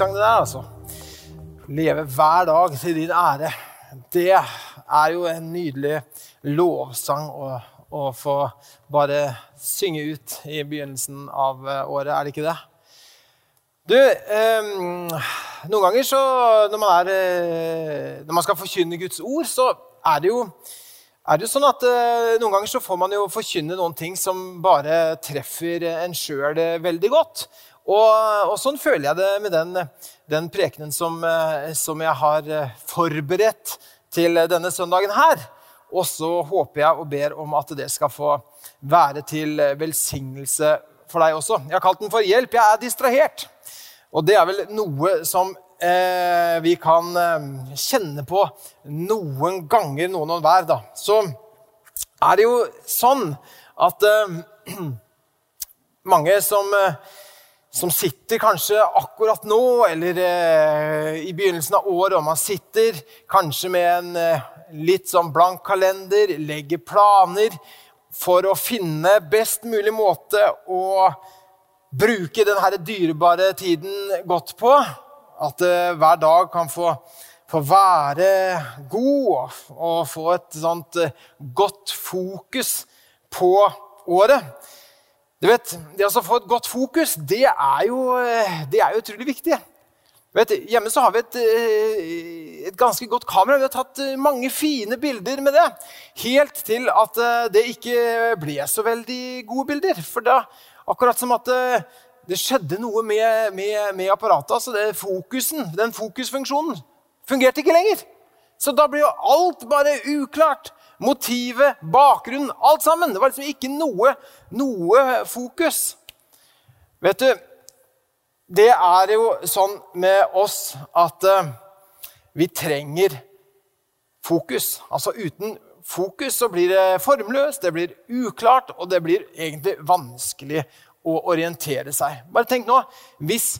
fantastisk det der, altså. Leve hver dag til din ære. Det er jo en nydelig lovsang å, å få bare synge ut i begynnelsen av eh, året, er det ikke det? Du, eh, noen ganger så når man, er, eh, når man skal forkynne Guds ord, så er det jo er det jo sånn at eh, Noen ganger så får man jo forkynne noen ting som bare treffer en sjøl veldig godt. Og, og, sånn føler jeg det med den, den prekenen som, eh, som, jeg har eh, forberedt til denne søndagen her. Og så håper jeg og ber om at det skal få være til velsignelse for deg også. Jeg har kalt den for 'Hjelp, jeg er distrahert'. Og det er vel noe som eh, vi kan eh, kjenne på noen ganger, noen og hver. Da. Så er det jo sånn at eh, mange som eh, som sitter kanskje akkurat nå eller eh, i begynnelsen av året, og man sitter kanskje med en eh, litt sånn blank kalender, legger planer for å finne best mulig måte å bruke denne dyrebare tiden godt på. At eh, hver dag kan få, få være god og få et sånt eh, godt fokus på året. Du vet, Det å få et godt fokus, det er jo, det er jo utrolig viktig. Vet, hjemme så har vi et, eh, et, ganske godt kamera. Vi har tatt eh, mange fine bilder med det. Helt til at eh, det ikke ble så veldig gode bilder. For da, akkurat som at det skjedde noe med, med, med apparatet. altså det, fokusen, Den fokusfunksjonen fungerte ikke lenger. Så da blir jo alt bare uklart motivet, bakgrunnen, alt sammen. Det var liksom ikke noe, noe fokus. Vet du, det er jo sånn med oss at uh, vi trenger fokus. Altså uten fokus så blir det formløst, det blir uklart, og det blir egentlig vanskelig å orientere seg. Bare tenk nå hvis,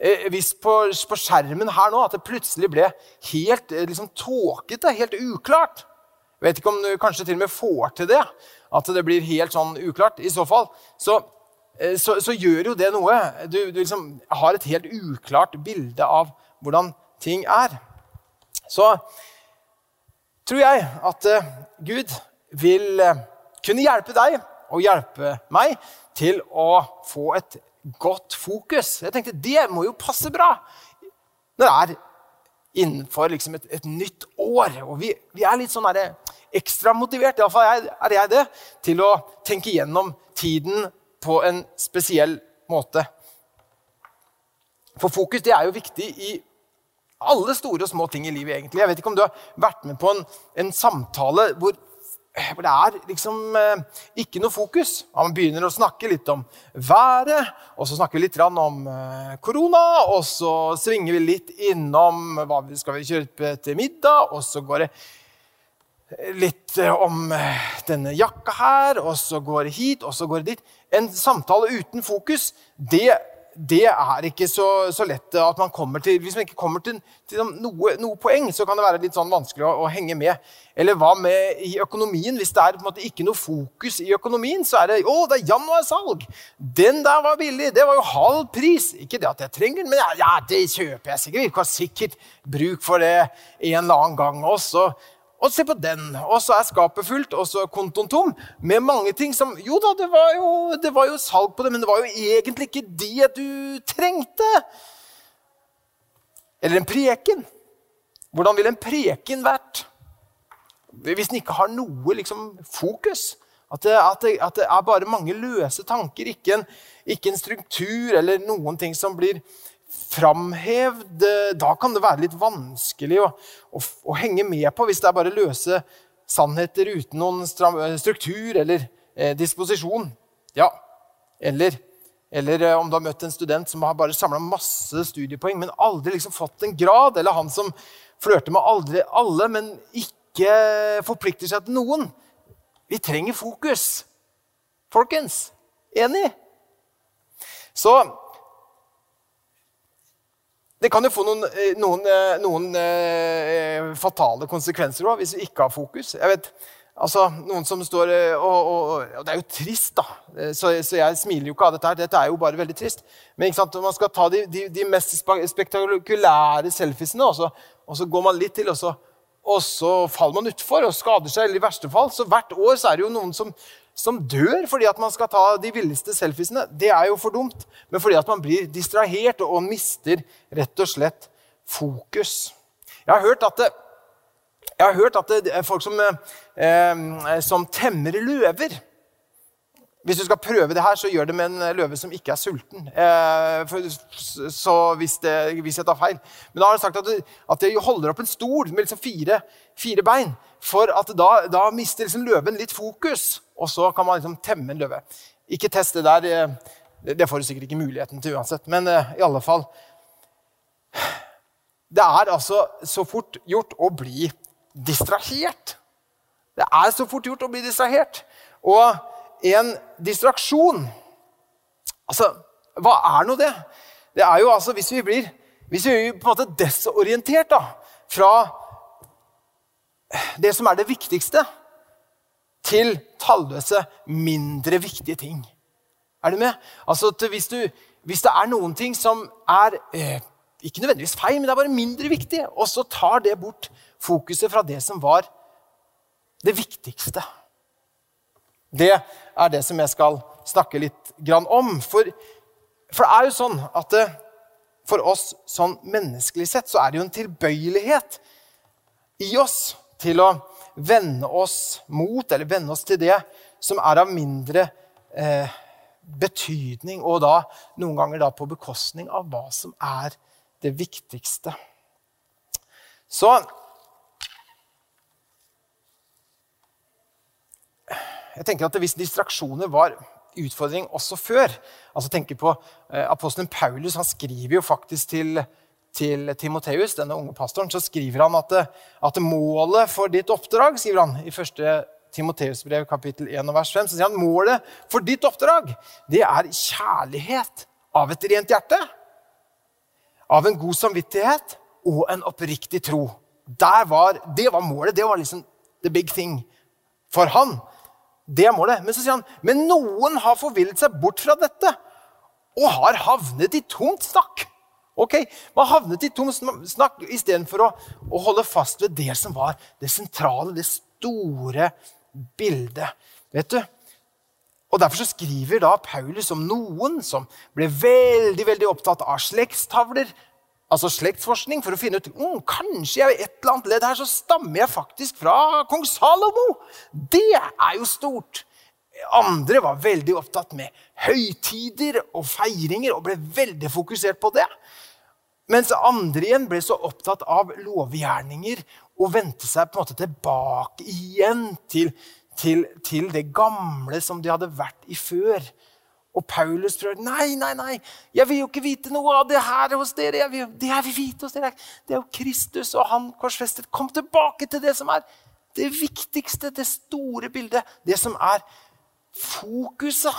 eh, hvis på, på, skjermen her nå at det plutselig ble helt eh, liksom, tåkete, helt uklart. Vet ikke om du kanskje til og med får til det. At det blir helt sånn uklart. I så fall så, eh, så, så gjør jo det noe. Du, du liksom har et helt uklart bilde av hvordan ting er. Så tror jeg at uh, Gud vil uh, kunne hjelpe deg og hjelpe meg til å få et godt fokus. Jeg tenkte det må jo passe bra når det er innenfor liksom et, et, nytt år. Og vi, vi er litt sånn ekstra motivert, iallfall er, jeg det, til å tenke gjennom tiden på en spesiell måte. For fokus det er jo viktig i alle store og små ting i livet. egentlig. Jeg vet ikke om du har vært med på en, en samtale hvor hvor det er liksom eh, ikke noe fokus. Man begynner å snakke litt om været, og så snakker vi litt om eh, korona. Og så svinger vi litt innom hva vi skal kjøpe til middag, og så går det litt eh, om denne jakka her, og så går det hit, og så går det dit. En samtale uten fokus, det det er ikke så, så, lett at man kommer til Hvis man ikke kommer til, til noe, noe, poeng, så kan det være litt sånn vanskelig å, å, henge med. Eller hva med i økonomien? Hvis det er på en måte ikke noe fokus i økonomien, så er det å, det er januarsalg. Den der var billig. Det var jo halv pris. Ikke det at jeg trenger den, men ja, ja, det kjøper jeg sikkert. Vi har sikkert bruk for det en eller annen gang også. Og se på den. Og så er skapet fullt, og så er kontoen tom. Med mange ting som Jo da, det var jo, det var jo salg på det, men det var jo egentlig ikke det du trengte. Eller en preken. Hvordan ville en preken vært hvis den ikke har noe liksom, fokus? At det, at, det, at det, er bare mange løse tanker, ikke en, ikke en struktur eller noen ting som blir framhevd, da kan det være litt vanskelig å, å, å, henge med på hvis det er bare løse sannheter uten noen eh, struktur eller eh, disposisjon. Ja, eller, eller eh, om du har møtt en student som har bare samla masse studiepoeng, men aldri liksom fått en grad, eller han som flørter med aldri alle, men ikke forplikter seg til noen. Vi trenger fokus. Folkens, enig? Så det kan jo få noen, eh, noen, eh, noen eh, fatale konsekvenser også, hvis vi ikke har fokus. Jeg vet, Altså, noen som står og, og, og, Det er jo trist, da. Så, så, jeg smiler jo ikke av dette her. Dette er jo bare veldig trist. Men ikke sant? man skal ta de, de, de mest spektakulære selfiesene, og så, og så, går man litt til, og så, og så faller man utfor og skader seg. eller i verste fall. Så hvert år så er det jo noen som, som dør fordi at man skal ta de villeste selfiesene. Det er jo for dumt. Men fordi at man blir distrahert og mister rett og slett fokus. Jeg har hørt at det, har hørt at det folk som, eh, som temmer løver Hvis du skal prøve det her, så gjør det med en løve som ikke er sulten. Eh, for, så hvis, det, hvis, jeg tar feil. Men da har de sagt at de holder opp en stol med liksom fire, fire, bein. For da, da mister liksom løven litt fokus, og så kan man liksom temme en løve. Ikke test det der. Eh, det får du sikkert ikke muligheten til uansett. Men eh, i alle fall Det er altså så fort gjort å bli distrahert. Det er så fort gjort å bli distrahert. Og en distraksjon Altså, hva er nå det? Det er jo altså hvis vi blir, hvis vi på en måte desorientert da, fra det som er det viktigste, til talløse, mindre viktige ting. Er du med? Altså, hvis, du, hvis, det er noen ting som er eh, ikke nødvendigvis feil, men det er bare mindre viktig, og så tar det bort fokuset fra det som var det viktigste. Det er det som jeg skal snakke litt om. For, for det er jo sånn at det, for oss sånn menneskelig sett så er det jo en tilbøyelighet i oss til å vende oss mot, eller vende oss til det som er av mindre eh, betydning, og da noen ganger da på bekostning av hva som er det viktigste. Så jeg tenker at Hvis distraksjoner var utfordring også før altså tenker på eh, Apostelen Paulus han skriver jo faktisk til, til Timoteus, denne unge pastoren, så skriver han at, at målet for ditt oppdrag skriver han i første Timoteus-brev kapittel 1 vers 5, så sier han målet for ditt oppdrag det er kjærlighet av et rent hjerte, av en god samvittighet og en oppriktig tro. Var, det var målet. Det var liksom the big thing for han. Det er målet. Men så sier han men noen har forvillet seg bort fra dette og har havnet i tomt snakk. Ok, Man havnet i tom snakk istedenfor å, å holde fast ved det som var det sentrale, det store bildet. Vet du? Og Derfor så skriver da Paulus om noen som ble veldig veldig opptatt av slektstavler, altså slektsforskning, for å finne ut mm, kanskje jeg i et eller annet ledd her så stammer jeg faktisk fra kong Salomo. Det er jo stort. Andre var veldig opptatt med høytider og feiringer og ble veldig fokusert på det. Mens andre igjen ble så opptatt av lovgjerninger og vendte seg på en måte tilbake igjen til, til, til det gamle som de hadde vært i før. Og Paulus prøver nei, nei, nei, jeg vil jo ikke vite noe av det her hos dere. Vil, det jeg vil vite hos dere, det er jo Kristus og han korsfestet. Kom tilbake til det som er det viktigste, det store bildet. Det som er fokuset.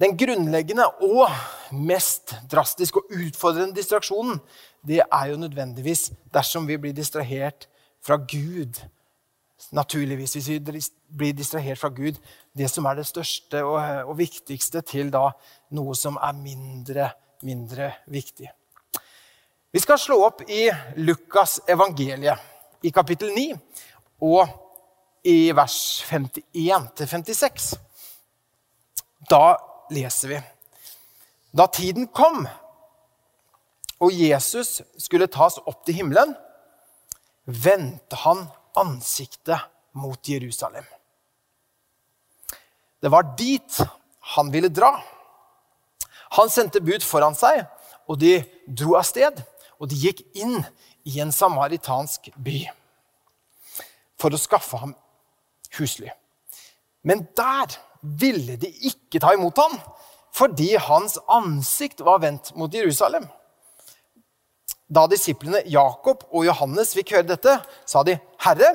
Den grunnleggende og mest drastiske og utfordrende distraksjonen det er jo nødvendigvis dersom vi blir distrahert fra Gud naturligvis, hvis vi blir distrahert fra Gud, det som er det største og, og viktigste, til da noe som er mindre, mindre viktig. Vi skal slå opp i Lukas evangeliet i kapittel 9 og i vers 51-56. Da leser vi Da tiden kom og Jesus skulle tas opp til himmelen, vendte han ansiktet mot Jerusalem. Det var dit han ville dra. Han sendte bud foran seg, og de dro av sted. Og de gikk inn i en samaritansk by for å skaffe ham husly. Men der ville de ikke ta imot ham, fordi hans ansikt var vendt mot Jerusalem. Da disiplene Jakob og Johannes fikk høre dette, sa de, 'Herre,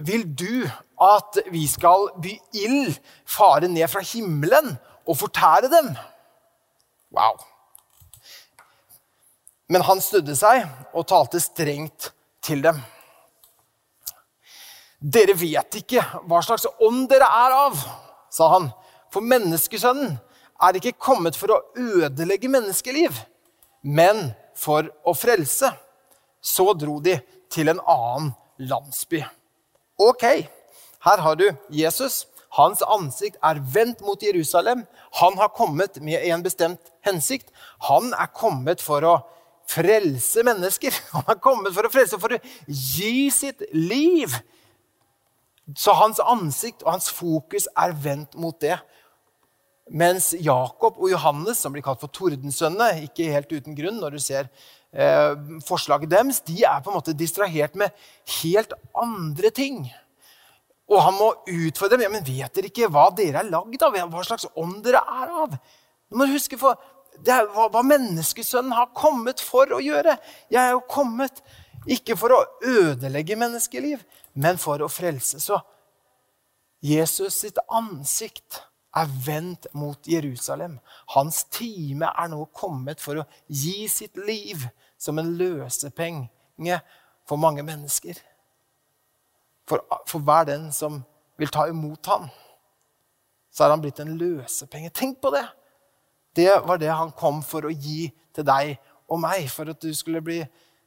vil du at vi skal by ild fare ned fra himmelen og fortære dem?' Wow. Men han snudde seg og talte strengt til dem. Dere vet ikke hva slags ånd dere er av, sa han. For menneskesønnen er ikke kommet for å ødelegge menneskeliv, men for å frelse. Så dro de til en annen landsby. Ok, her har du Jesus. Hans ansikt er vendt mot Jerusalem. Han har kommet med en bestemt hensikt. Han er kommet for å frelse mennesker. Han er kommet for å frelse, for å gi sitt liv. Så hans ansikt og hans fokus er vendt mot det. Mens Jakob og Johannes, som blir kalt for tordensønnene, ikke helt uten grunn når du ser eh, forslaget deres, de er på en måte distrahert med helt andre ting. Og han må utfordre dem. Ja, men vet dere ikke hva dere er lagd av? Hva slags ånd dere er av? Du må huske for, er hva, hva menneskesønnen har kommet for å gjøre. Jeg er jo kommet ikke for å ødelegge menneskeliv, men for å frelse. Så Jesus sitt ansikt er vendt mot Jerusalem. Hans time er nå kommet for å gi sitt liv som en løsepenge for mange mennesker. For, for hver den som vil ta imot ham, så er han blitt en løsepenge. Tenk på det! Det var det han kom for å gi til deg og meg, for at du skulle bli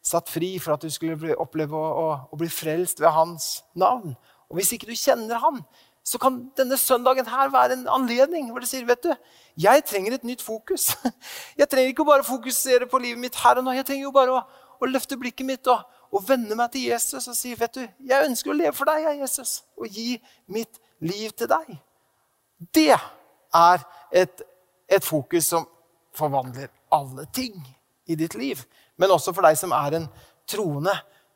satt fri, for at du skulle oppleve å, å, å bli frelst ved hans navn. Og hvis ikke du kjenner han, så kan denne søndagen her være en anledning hvor du sier vet du, jeg trenger et nytt fokus. Jeg trenger ikke bare å fokusere på livet mitt her og nå. Jeg trenger jo bare å, å løfte blikket mitt og, og, vende meg til Jesus og si vet du, jeg ønsker å leve for deg, jeg, Jesus, og gi mitt liv til deg. Det er et, et fokus som forvandler alle ting i ditt liv. Men også for deg som er en troende,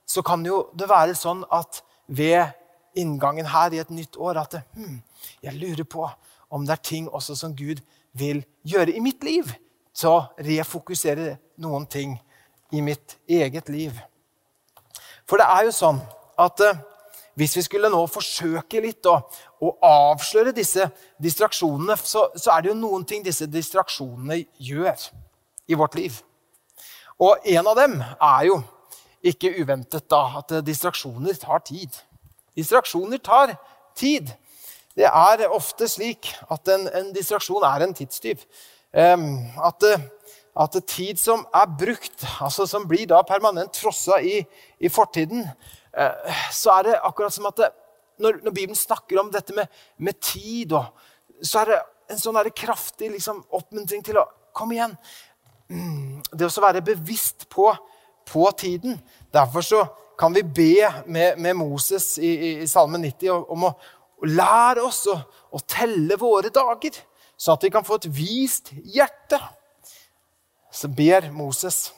så kan jo det være sånn at ved inngangen her i et nytt år at hmm, jeg lurer på om det er ting også som Gud vil gjøre i mitt liv. Så refokusere noen ting i mitt eget liv. For det er jo sånn at uh, hvis vi skulle nå forsøke litt å, å avsløre disse distraksjonene, så, så, er det jo noen ting disse distraksjonene gjør i vårt liv. Og en av dem er jo ikke uventet da, at distraksjoner tar tid. Distraksjoner tar tid. Det er ofte slik at en, en distraksjon er en tidstyv. Um, at, at, tid som er brukt, altså som blir da permanent frossa i, i fortiden, uh, så er det akkurat som at det, når, når, Bibelen snakker om dette med, med tid, og, så er det en sånn kraftig liksom, oppmuntring til å komme igjen. Det å være bevisst på, på tiden. Derfor så kan vi be med, med Moses i, i, i Salme 90 om å, å lære oss å, å, telle våre dager, sånn at vi kan få et vist hjerte. Så ber Moses.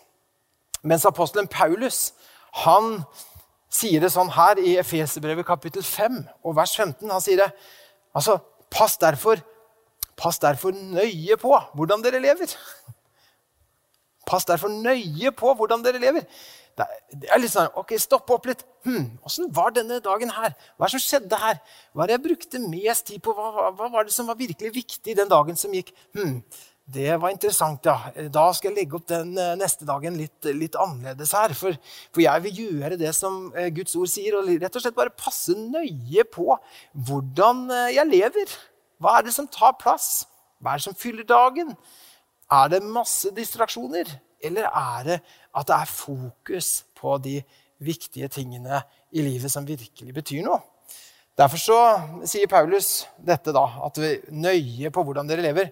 Mens apostelen Paulus han sier det sånn her i Efeserbrevet kapittel 5 og vers 15. Han sier det altså, pass derfor, pass derfor nøye på hvordan dere lever. Pass derfor nøye på hvordan dere lever. Det er litt sånn Ok, stopp opp litt. Hm, var denne dagen her? Hva er det som skjedde her? Hva er det jeg brukte mest tid på? Hva, hva, var det som var virkelig viktig den dagen som gikk? Hm, det var interessant, ja. Da skal jeg legge opp den eh, neste dagen litt, litt annerledes her. For, for, jeg vil gjøre det som eh, Guds ord sier, og rett og slett bare passe nøye på hvordan eh, jeg lever. Hva er det som tar plass? Hva er det som fyller dagen? Er det masse distraksjoner? Eller er det at det er fokus på de viktige tingene i livet som virkelig betyr noe? Derfor så sier Paulus dette, da, at vi nøye på hvordan dere lever.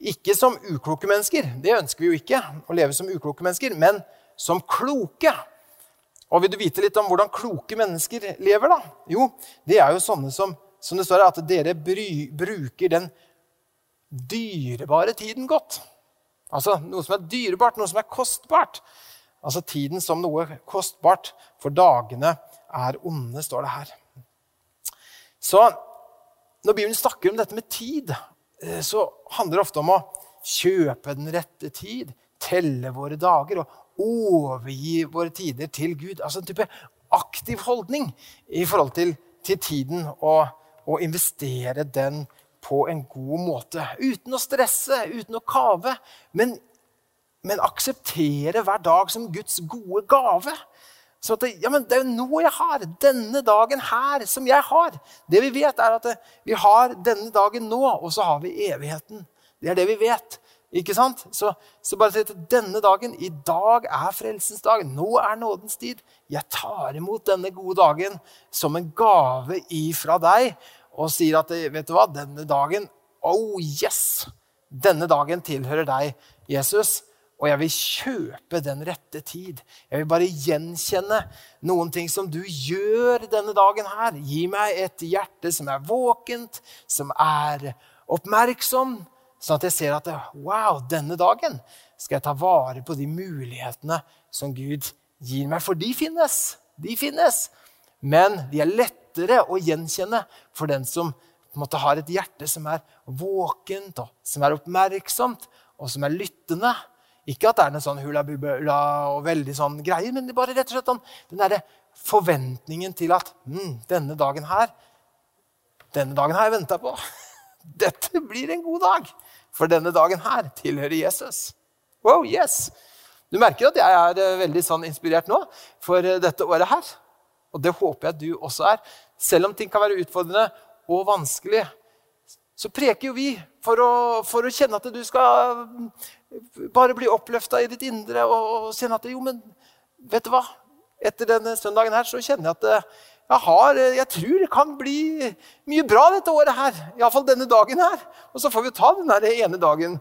Ikke som ukloke mennesker, det ønsker vi jo ikke, å leve som ukloke mennesker, men som kloke. Og Vil du vite litt om hvordan kloke mennesker lever? da? Jo, det er jo sånne som, som det står her, at dere bry, bruker den dyrebare tiden godt. Altså noe som er dyrebart, noe som er kostbart. Altså tiden som noe kostbart, for dagene er onde, står det her. Så når Bibelen snakker om dette med tid, eh, så handler det ofte om å kjøpe den rette tid, telle våre dager og overgi våre tider til Gud. Altså en type aktiv holdning i forhold til, til tiden og, og investere den på en god måte. Uten å stresse, uten å kave, men, men akseptere hver dag som Guds gode gave. Så at det, ja, men det er jo nå jeg har. Denne dagen her som jeg har. Det vi vet, er at det, vi har denne dagen nå, og så har vi evigheten. Det er det vi vet. Ikke sant? Så, så bare si til denne dagen I dag er frelsens dag. Nå er nådens tid. Jeg tar imot denne gode dagen som en gave ifra deg og sier at vet du hva, denne dagen Oh yes! Denne dagen tilhører deg, Jesus. Og jeg vil kjøpe den rette tid. Jeg vil bare gjenkjenne noen ting som du gjør denne dagen her. Gi meg et hjerte som er våkent, som er oppmerksom, sånn at jeg ser at wow, denne dagen skal jeg ta vare på de mulighetene som Gud gir meg. For de finnes. De finnes. Men de er lettere å gjenkjenne for den som måte, har et hjerte som er våkent, og som er oppmerksomt, og som er lyttende. Ikke at det er en sånn hula-bubula og veldig sånn greier, men det er bare rett og slett den, den der forventningen til at mm, denne dagen her Denne dagen har jeg venta på. Dette blir en god dag. For denne dagen her tilhører Jesus. Wow, yes! Du merker at jeg er eh, veldig sånn inspirert nå for eh, dette året her. Og det håper jeg du også er. Selv om ting kan være utfordrende og vanskelig, så preker jo vi for å, for å kjenne at du skal bare bli oppløfta i ditt indre og, og kjenne at jo, men vet du hva? Etter denne søndagen her så kjenner jeg at eh, jeg, har, eh, jeg tror det kan bli mye bra dette året her. Iallfall denne dagen her. Og så får vi ta den ene dagen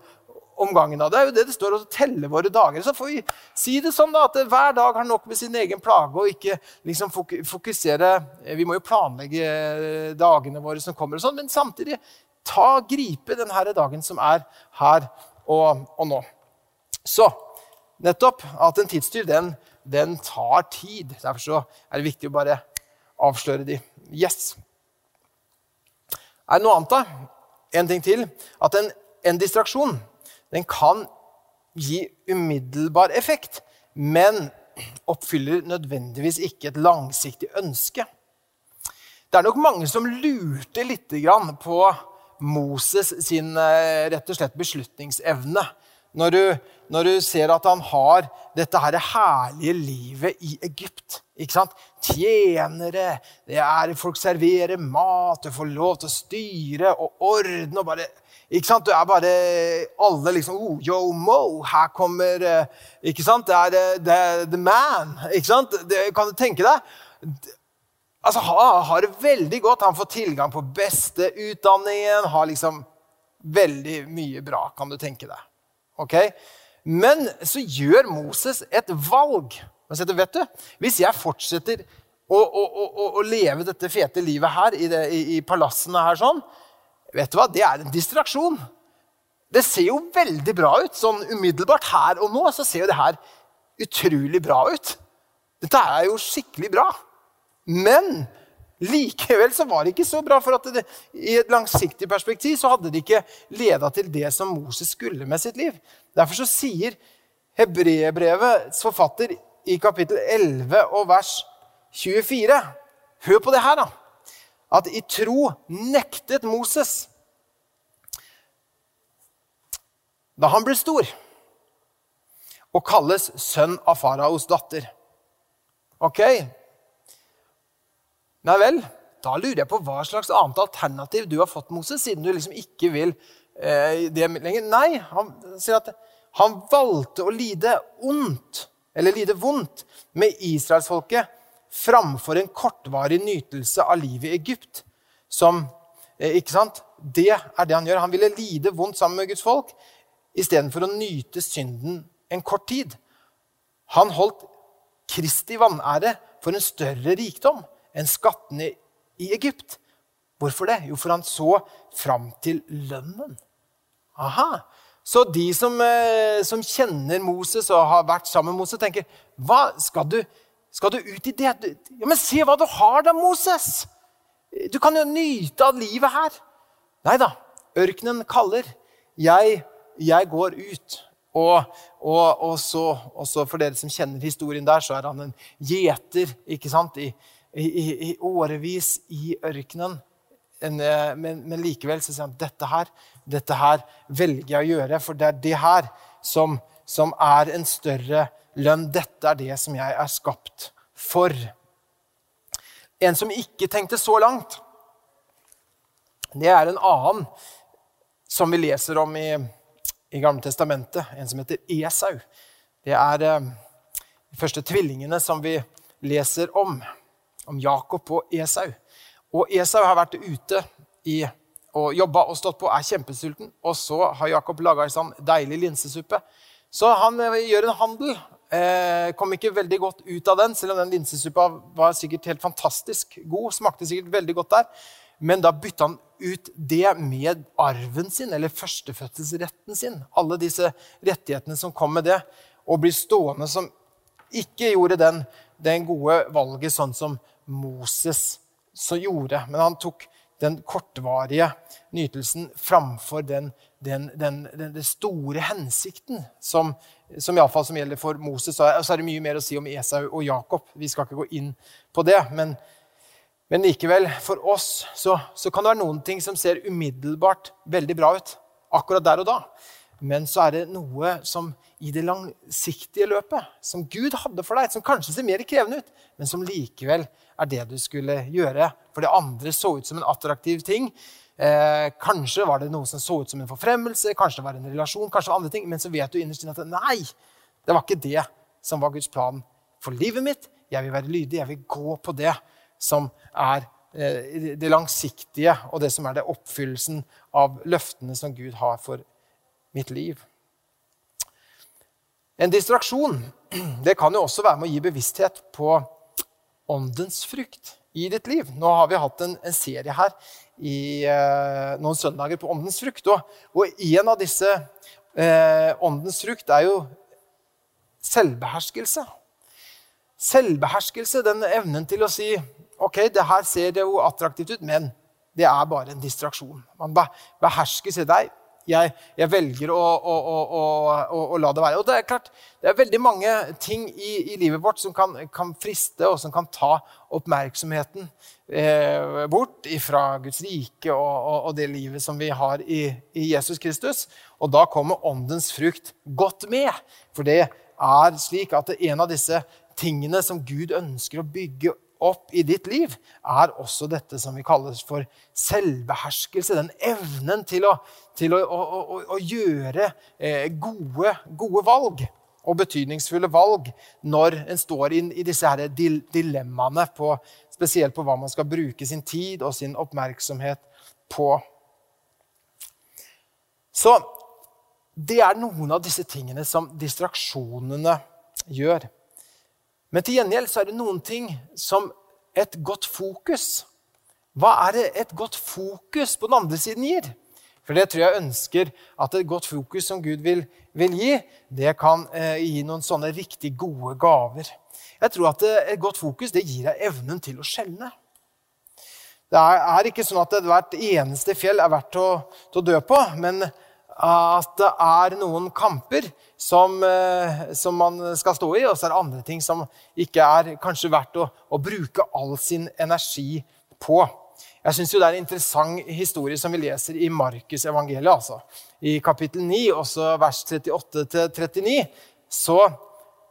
om gangen. Det er jo det det står, å telle våre dager. Så får vi si det sånn da, at hver dag har nok med sin egen plage, og ikke liksom fokusere eh, Vi må jo planlegge dagene våre som kommer, og sånn, men samtidig ta, gripe denne dagen som er her og, og nå. Så nettopp at en tidstyv, den, den, tar tid. Derfor så er det viktig å bare avsløre de. Yes. Er det noe annet, da? En ting til. At en, en distraksjon den kan gi umiddelbar effekt, men oppfyller nødvendigvis ikke et langsiktig ønske. Det er nok mange som lurte litt på Moses sin eh, rett og slett beslutningsevne. Når du, når du, ser at han har dette her herlige livet i Egypt. ikke sant? Tjenere, det er folk serverer mat, du får lov til å styre og ordne. og bare, ikke sant? Du er bare Alle liksom oh, Yo, Mo, her kommer eh, ikke sant? Det er the, the, the man. ikke sant? Det, kan du tenke deg? altså, har, har det veldig godt. Han får tilgang på beste utdanningen. Har liksom veldig mye bra, kan du tenke deg. Ok? Men så gjør Moses et valg. Setter, vet du, Hvis jeg fortsetter å, å, å, å, leve dette fete livet her i, det, i, i palassene her sånn, vet du hva, det er en distraksjon. Det ser jo veldig bra ut. Sånn umiddelbart her og nå så ser jo det her utrolig bra ut. Dette er jo skikkelig bra. Men likevel så var det ikke så bra, for at det, i et langsiktig perspektiv så hadde det ikke leda til det som Moses skulle med sitt liv. Derfor så sier Hebreerbrevets forfatter i kapittel 11 og vers 24 Hør på det her, da. At i tro nektet Moses da han ble stor, og kalles sønn av faraos datter. Ok, Nei vel, da lurer jeg på hva slags annet alternativ du har fått, Moses, siden du liksom ikke vil eh, det lenger. Nei, han sier at han valgte å lide ondt, eller lide vondt, med israelsfolket framfor en kortvarig nytelse av livet i Egypt. Som, eh, ikke sant? Det er det han gjør. Han ville lide vondt sammen med Guds folk istedenfor å nyte synden en kort tid. Han holdt Kristi vanære for en større rikdom enn skattene i Egypt. Hvorfor det? Jo, for han så fram til lønnen. Aha. Så de som, eh, som, kjenner Moses og har vært sammen med Moses, tenker hva, skal, du, skal du ut i det? Ja, Men se hva du har da, Moses! Du kan jo nyte av livet her. Nei da. Ørkenen kaller. Jeg, jeg går ut. Og, og, og, så, for dere som kjenner historien der, så er han en gjeter ikke sant? I, i, i, årevis i ørkenen. En, eh, men, men, likevel så sier han dette her, dette her velger jeg å gjøre, for det er det her som, som er en større lønn. Dette er det som jeg er skapt for. En som ikke tenkte så langt. Det er en annen som vi leser om i, i Gamle Testamentet, en som heter Esau. Det er eh, de første tvillingene som vi leser om, om Jakob og Esau. Og Esau har vært ute i, og jobba og stått på, er kjempesulten. Og så har Jakob laga en sånn deilig linsesuppe. Så han eh, gjør en handel. Eh, kom ikke veldig godt ut av den, selv om den linsesuppa var sikkert helt fantastisk god. Smakte sikkert veldig godt der. Men da bytta han ut det med arven sin, eller førstefødselsretten sin. Alle disse rettighetene som kom med det. Og blir stående som ikke gjorde den, den gode valget sånn som Moses så gjorde. Men han tok den kortvarige nytelsen framfor den, den, den, den store hensikten som, som, iallfall fall, som gjelder for Moses. Og så er det mye mer å si om Esau og Jakob. Vi skal ikke gå inn på det. men men likevel, for oss så, så, kan det være noen ting som ser umiddelbart veldig bra ut akkurat der og da. Men så er det noe som i det langsiktige løpet, som Gud hadde for deg, som kanskje ser mer krevende ut, men som likevel er det du skulle gjøre. For det andre så ut som en attraktiv ting. Eh, kanskje var det noe som så ut som en forfremmelse, kanskje det var en relasjon, kanskje det var andre ting, men så vet du innerst inne at nei, det var ikke det som var Guds plan for livet mitt. Jeg vil være lydig, jeg vil gå på det som er eh, det langsiktige, og det som er det oppfyllelsen av løftene som Gud har for mitt liv. En distraksjon det kan jo også være med å gi bevissthet på åndens frukt i ditt liv. Nå har vi hatt en, en serie her i eh, noen søndager på åndens frukt. Og, og en av disse eh, åndens frukt er jo selvbeherskelse. Selvbeherskelse, den evnen til å si ok, det her ser jo attraktivt ut, men det er bare en distraksjon. Man behersker seg deg. Jeg, jeg velger å, å, å, å, la det være. Og det er klart, det er veldig mange ting i, i livet vårt som kan, kan, friste, og som kan ta oppmerksomheten eh, bort fra Guds rike og, og, det livet som vi har i, i Jesus Kristus. Og da kommer åndens frukt godt med. For det er slik at en av disse tingene som Gud ønsker å bygge opp i ditt liv, er også dette som vi kaller for selvbeherskelse. Den evnen til å, til å, å, å, gjøre eh, gode, gode, valg og betydningsfulle valg når en står inn i disse her dilemmaene, på, spesielt på hva man skal bruke sin tid og sin oppmerksomhet på. Så det er noen av disse tingene som distraksjonene gjør. Men til gjengjeld så er det noen ting som et godt fokus. Hva er det et godt fokus på den andre siden gir? For det tror jeg ønsker at et godt fokus som Gud vil, vil gi, det kan eh, gi noen sånne riktig gode gaver. Jeg tror at eh, et godt fokus det gir deg evnen til å skjelne. Det er, er, ikke sånn at hvert eneste fjell er verdt å, å dø på, men at det er noen kamper som, eh, som, man skal stå i, og så er det andre ting som ikke er kanskje verdt å, å bruke all sin energi på. Jeg syns det er en interessant historie som vi leser i Markus evangeliet. Altså. I kapittel 9, også vers 38-39, så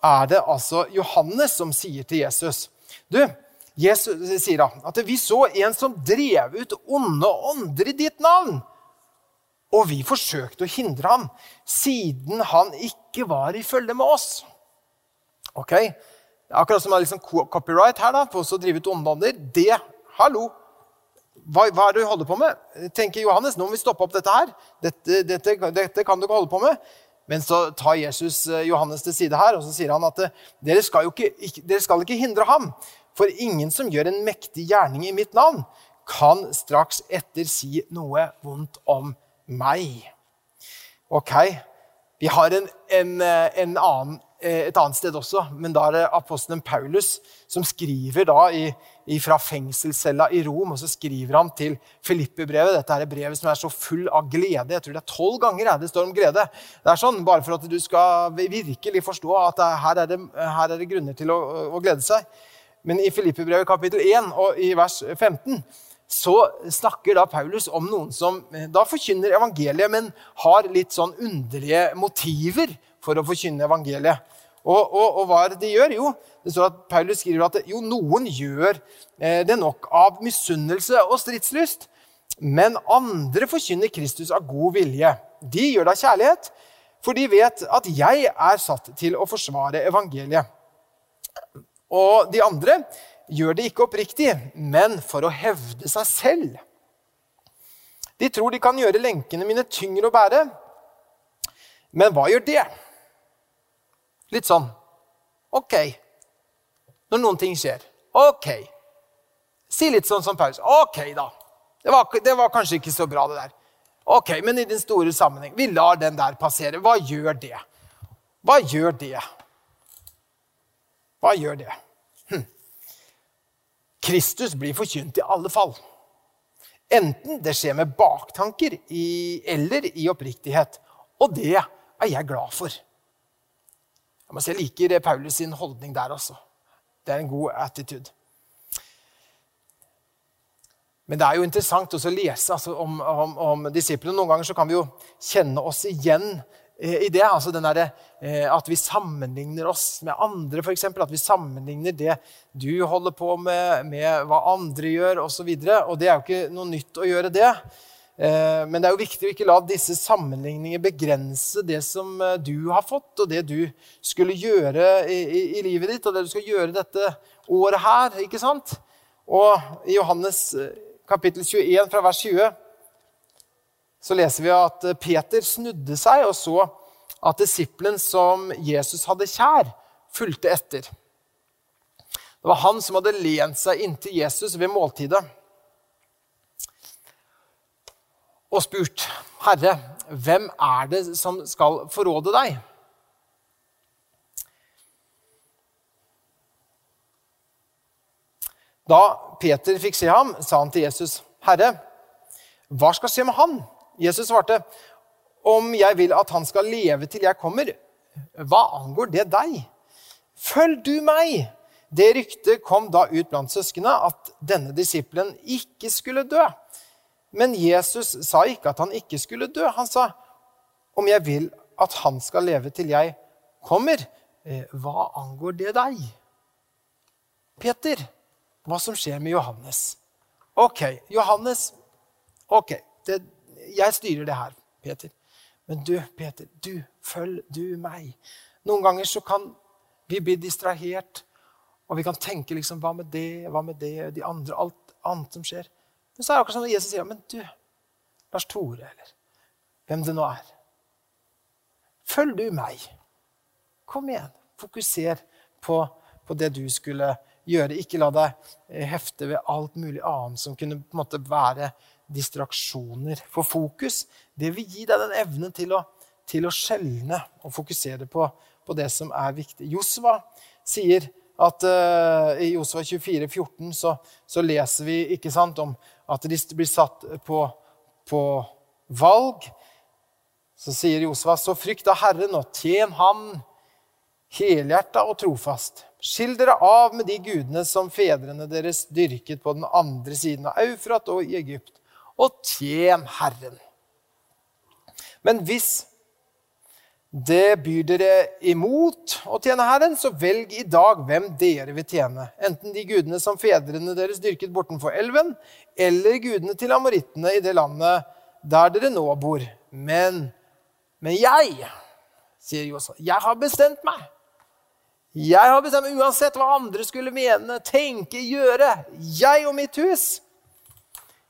er det altså Johannes som sier til Jesus Du, Jesus sier da at vi så en som drev ut onde ånder i ditt navn. Og vi forsøkte å hindre ham, siden han ikke var i følge med oss. Ok? Akkurat som det er liksom copyright her da, på å drive ut ånder. Det Hallo! Hva, hva, er det du holder på med? tenker Johannes. Nå må vi stoppe opp dette her. Dette, dette, dette kan du ikke holde på med. Men så tar Jesus eh, Johannes til side her, og så sier han at eh, dere skal, ikke, dere skal ikke hindre ham. For ingen som gjør en mektig gjerning i mitt navn, kan straks etter si noe vondt om meg. Ok, vi har en, en, en annen, et annet sted også, men da er det apostelen Paulus som skriver da i, fra fengselscella i Rom, og så skriver han til Filippe-brevet. Dette er brevet som er så full av glede. Jeg tror det er tolv ganger det står om glede. Det er sånn, Bare for at du skal virkelig forstå at her er det, her er det grunner til å, å glede seg. Men i Filippe-brevet kapittel 1 og i vers 15 så snakker da Paulus om noen som eh, da forkynner evangeliet, men har litt sånn underlige motiver for å forkynne evangeliet. Og, og, og hva er det de gjør? Jo, det står at Paulus skriver at jo, noen gjør eh, det nok av misunnelse og stridslyst. Men andre forkynner Kristus av god vilje. De gjør det av kjærlighet, for de vet at jeg er satt til å forsvare evangeliet. Og de andre gjør det ikke oppriktig, men for å hevde seg selv. De tror de kan gjøre lenkene mine tyngre å bære. Men hva gjør det? Litt sånn OK. Når noen ting skjer. OK. Si litt sånn som Paulus. OK, da. Det var, det var, kanskje ikke så bra, det der. Ok, Men i den store sammenheng, vi lar den der passere. Hva gjør det? Hva gjør det? Hva gjør det? Kristus blir forkynt i alle fall. Enten det skjer med baktanker i, eller i oppriktighet. Og det er jeg glad for. Jeg må si jeg liker Paulus sin holdning der også. Det er en god attitude. Men det er jo interessant også å lese altså, om, om, om, disiplene. Noen ganger kan vi jo kjenne oss igjen i det. altså der, eh, At vi sammenligner oss med andre, f.eks. At vi sammenligner det du holder på med, med hva andre gjør, osv. Og, så og det er jo ikke noe nytt å gjøre det. Eh, men det er jo viktig å ikke la disse sammenligninger begrense det som eh, du har fått, og det du skulle gjøre i, i, i livet ditt, og det du skal gjøre dette året her. ikke sant? Og i Johannes eh, kapittel 21 fra vers 20 så leser vi at Peter snudde seg og så at disippelen som Jesus hadde kjær, fulgte etter. Det var han som hadde lent seg inntil Jesus ved måltidet og spurt, 'Herre, hvem er det som skal forråde deg?' Da Peter fikk se ham, sa han til Jesus, 'Herre, hva skal skje med han?' Jesus svarte, 'Om jeg vil at han skal leve til jeg kommer, hva angår det deg?' 'Følg du meg.' Det ryktet kom da ut blant søsknene at denne disippelen ikke skulle dø. Men Jesus sa ikke at han ikke skulle dø. Han sa, 'Om jeg vil at han skal leve til jeg kommer, eh, hva angår det deg?' Peter, hva som skjer med Johannes. OK, Johannes OK, det, jeg styrer det her, Peter. Men du, Peter, du, følg du meg. Noen ganger så kan vi bli distrahert, og vi kan tenke liksom Hva med det, hva med det, de andre, alt annet som skjer? Men så er det akkurat som sånn Jesus sier, men du, Lars Tore, eller hvem det nå er Følg du meg. Kom igjen. Fokuser på, på det du skulle gjøre. Ikke la deg eh, hefte ved alt mulig annet som kunne på en måte være distraksjoner. For fokus det vil gi deg den evnen til å, til å skjelne og fokusere på, på, det som er viktig. Josva sier at uh, I Josva 24, 14 så, så, leser vi ikke sant, om at de blir satt på, på valg. Så sier Josva, så frykt av Herren og tjen Han helhjerta og trofast. Skill dere av med de gudene som fedrene deres dyrket på den andre siden av Eufrat og i Egypt, og tjen Herren. Men hvis det byr dere imot å tjene Herren, så velg i dag hvem dere vil tjene. Enten de gudene som fedrene deres dyrket bortenfor elven, eller gudene til amorittene i det landet der dere nå bor. Men, men jeg, sier Josef, jeg har bestemt meg jeg har bestemt meg uansett hva andre skulle mene, tenke, gjøre. Jeg og mitt hus,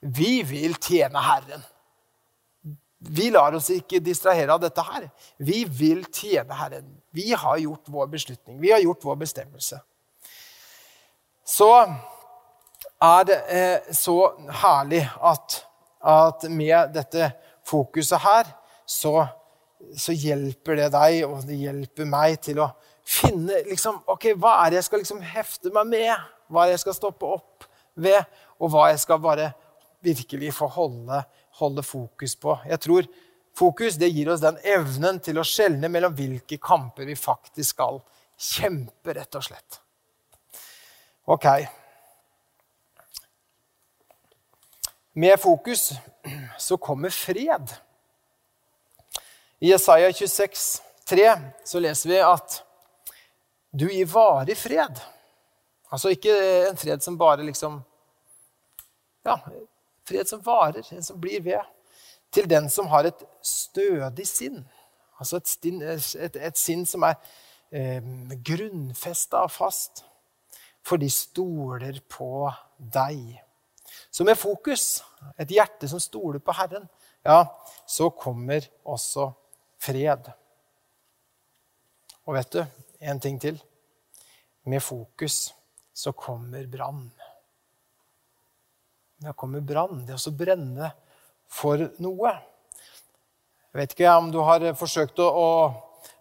vi vil tjene Herren. Vi lar oss ikke distrahere av dette her. Vi vil tjene Herren. Vi har gjort vår beslutning. Vi har gjort vår bestemmelse. Så er det eh, så herlig at, at, med dette fokuset her, så, så hjelper det deg, og det hjelper meg til å finne liksom, ok, Hva er det jeg skal liksom hefte meg med? Hva er det jeg skal stoppe opp ved? Og hva jeg skal bare virkelig få holde, holde fokus på. Jeg tror fokus det gir oss den evnen til å skjelne mellom hvilke kamper vi faktisk skal kjempe, rett og slett. Ok. Med fokus så kommer fred. I Jesaja 26, 3, så leser vi at Du gir varig fred. Altså ikke en fred som bare liksom Ja, fred som varer, en som blir ved. Til den som har et stødig sinn. Altså et, stin, et, et sinn som er eh, grunnfesta og fast. For de stoler på deg. Så med fokus, et hjerte som stoler på Herren, ja, så kommer også fred. Og vet du, en ting til. Med fokus så kommer brann. Det kommer brann. Det å brenne for noe. Jeg vet ikke om du har forsøkt å,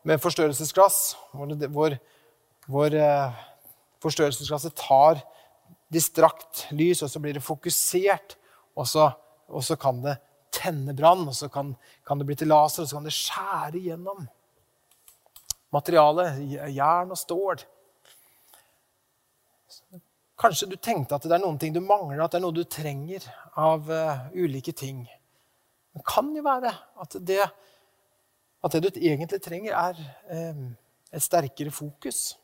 med forstørrelsesglass, hvor, hvor, hvor eh, forstørrelsesglasset tar distrakt lys, og så blir det fokusert, og så, og så kan det tenne brann, og så kan, kan, det bli til laser, og så kan det skjære gjennom materialet. Jern og stål. Kanskje du tenkte at det er noen ting du mangler, at det er noe du trenger av uh, ulike ting. Det kan jo være at det, at det du egentlig trenger, er um, et sterkere fokus.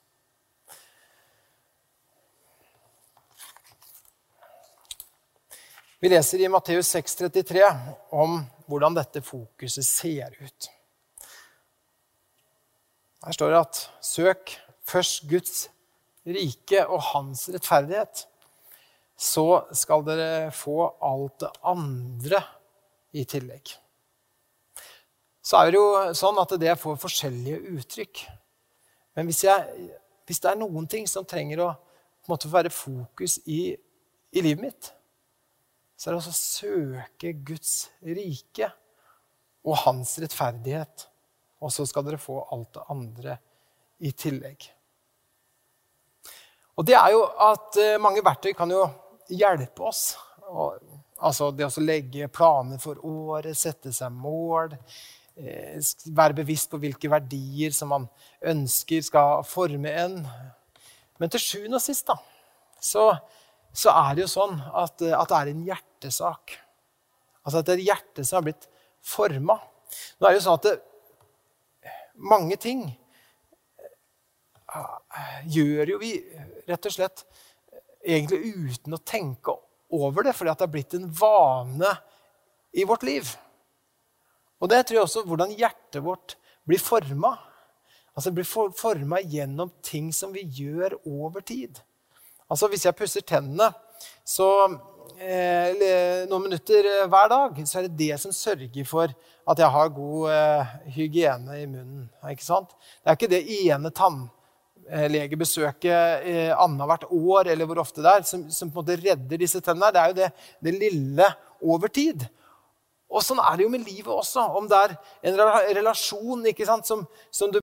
Vi leser i Matteus 6,33 om hvordan dette fokuset ser ut. Her står det at søk først Guds rike og hans rettferdighet. Så skal dere få alt det andre i tillegg. Så er det jo sånn at det får forskjellige uttrykk. Men hvis, jeg, hvis det er noen ting som trenger å måte, være fokus i, i livet mitt, så er det å søke Guds rike og hans rettferdighet. Og så skal dere få alt det andre i tillegg. Og det er jo at eh, mange verktøy kan jo hjelpe oss. Og, altså det å legge planer for året, sette seg mål, eh, være bevisst på hvilke verdier som man ønsker skal forme en. Men til sjuende og sist da, så, så, er det jo sånn at, at det er en hjertesak. Altså at det er hjertet som har blitt forma. Nå er det jo sånn at det, mange ting eh, gjør jo vi rett og slett egentlig uten å tenke over det, fordi det har blitt en vane i vårt liv. Og det tror jeg også hvordan hjertet vårt blir forma. Altså det blir forma gjennom ting som vi gjør over tid. Altså Hvis jeg pusser tennene, så eh, noen minutter eh, hver dag, så er det det som sørger for at jeg har god eh, hygiene i munnen. Ikke sant? Det er ikke det ene tannlegebesøket eh, annethvert år eller hvor ofte det er, som, som, på en måte redder disse tennene. Det er jo det, det lille over tid. Og sånn er det jo med livet også. Om det er en relasjon sant, som, som, du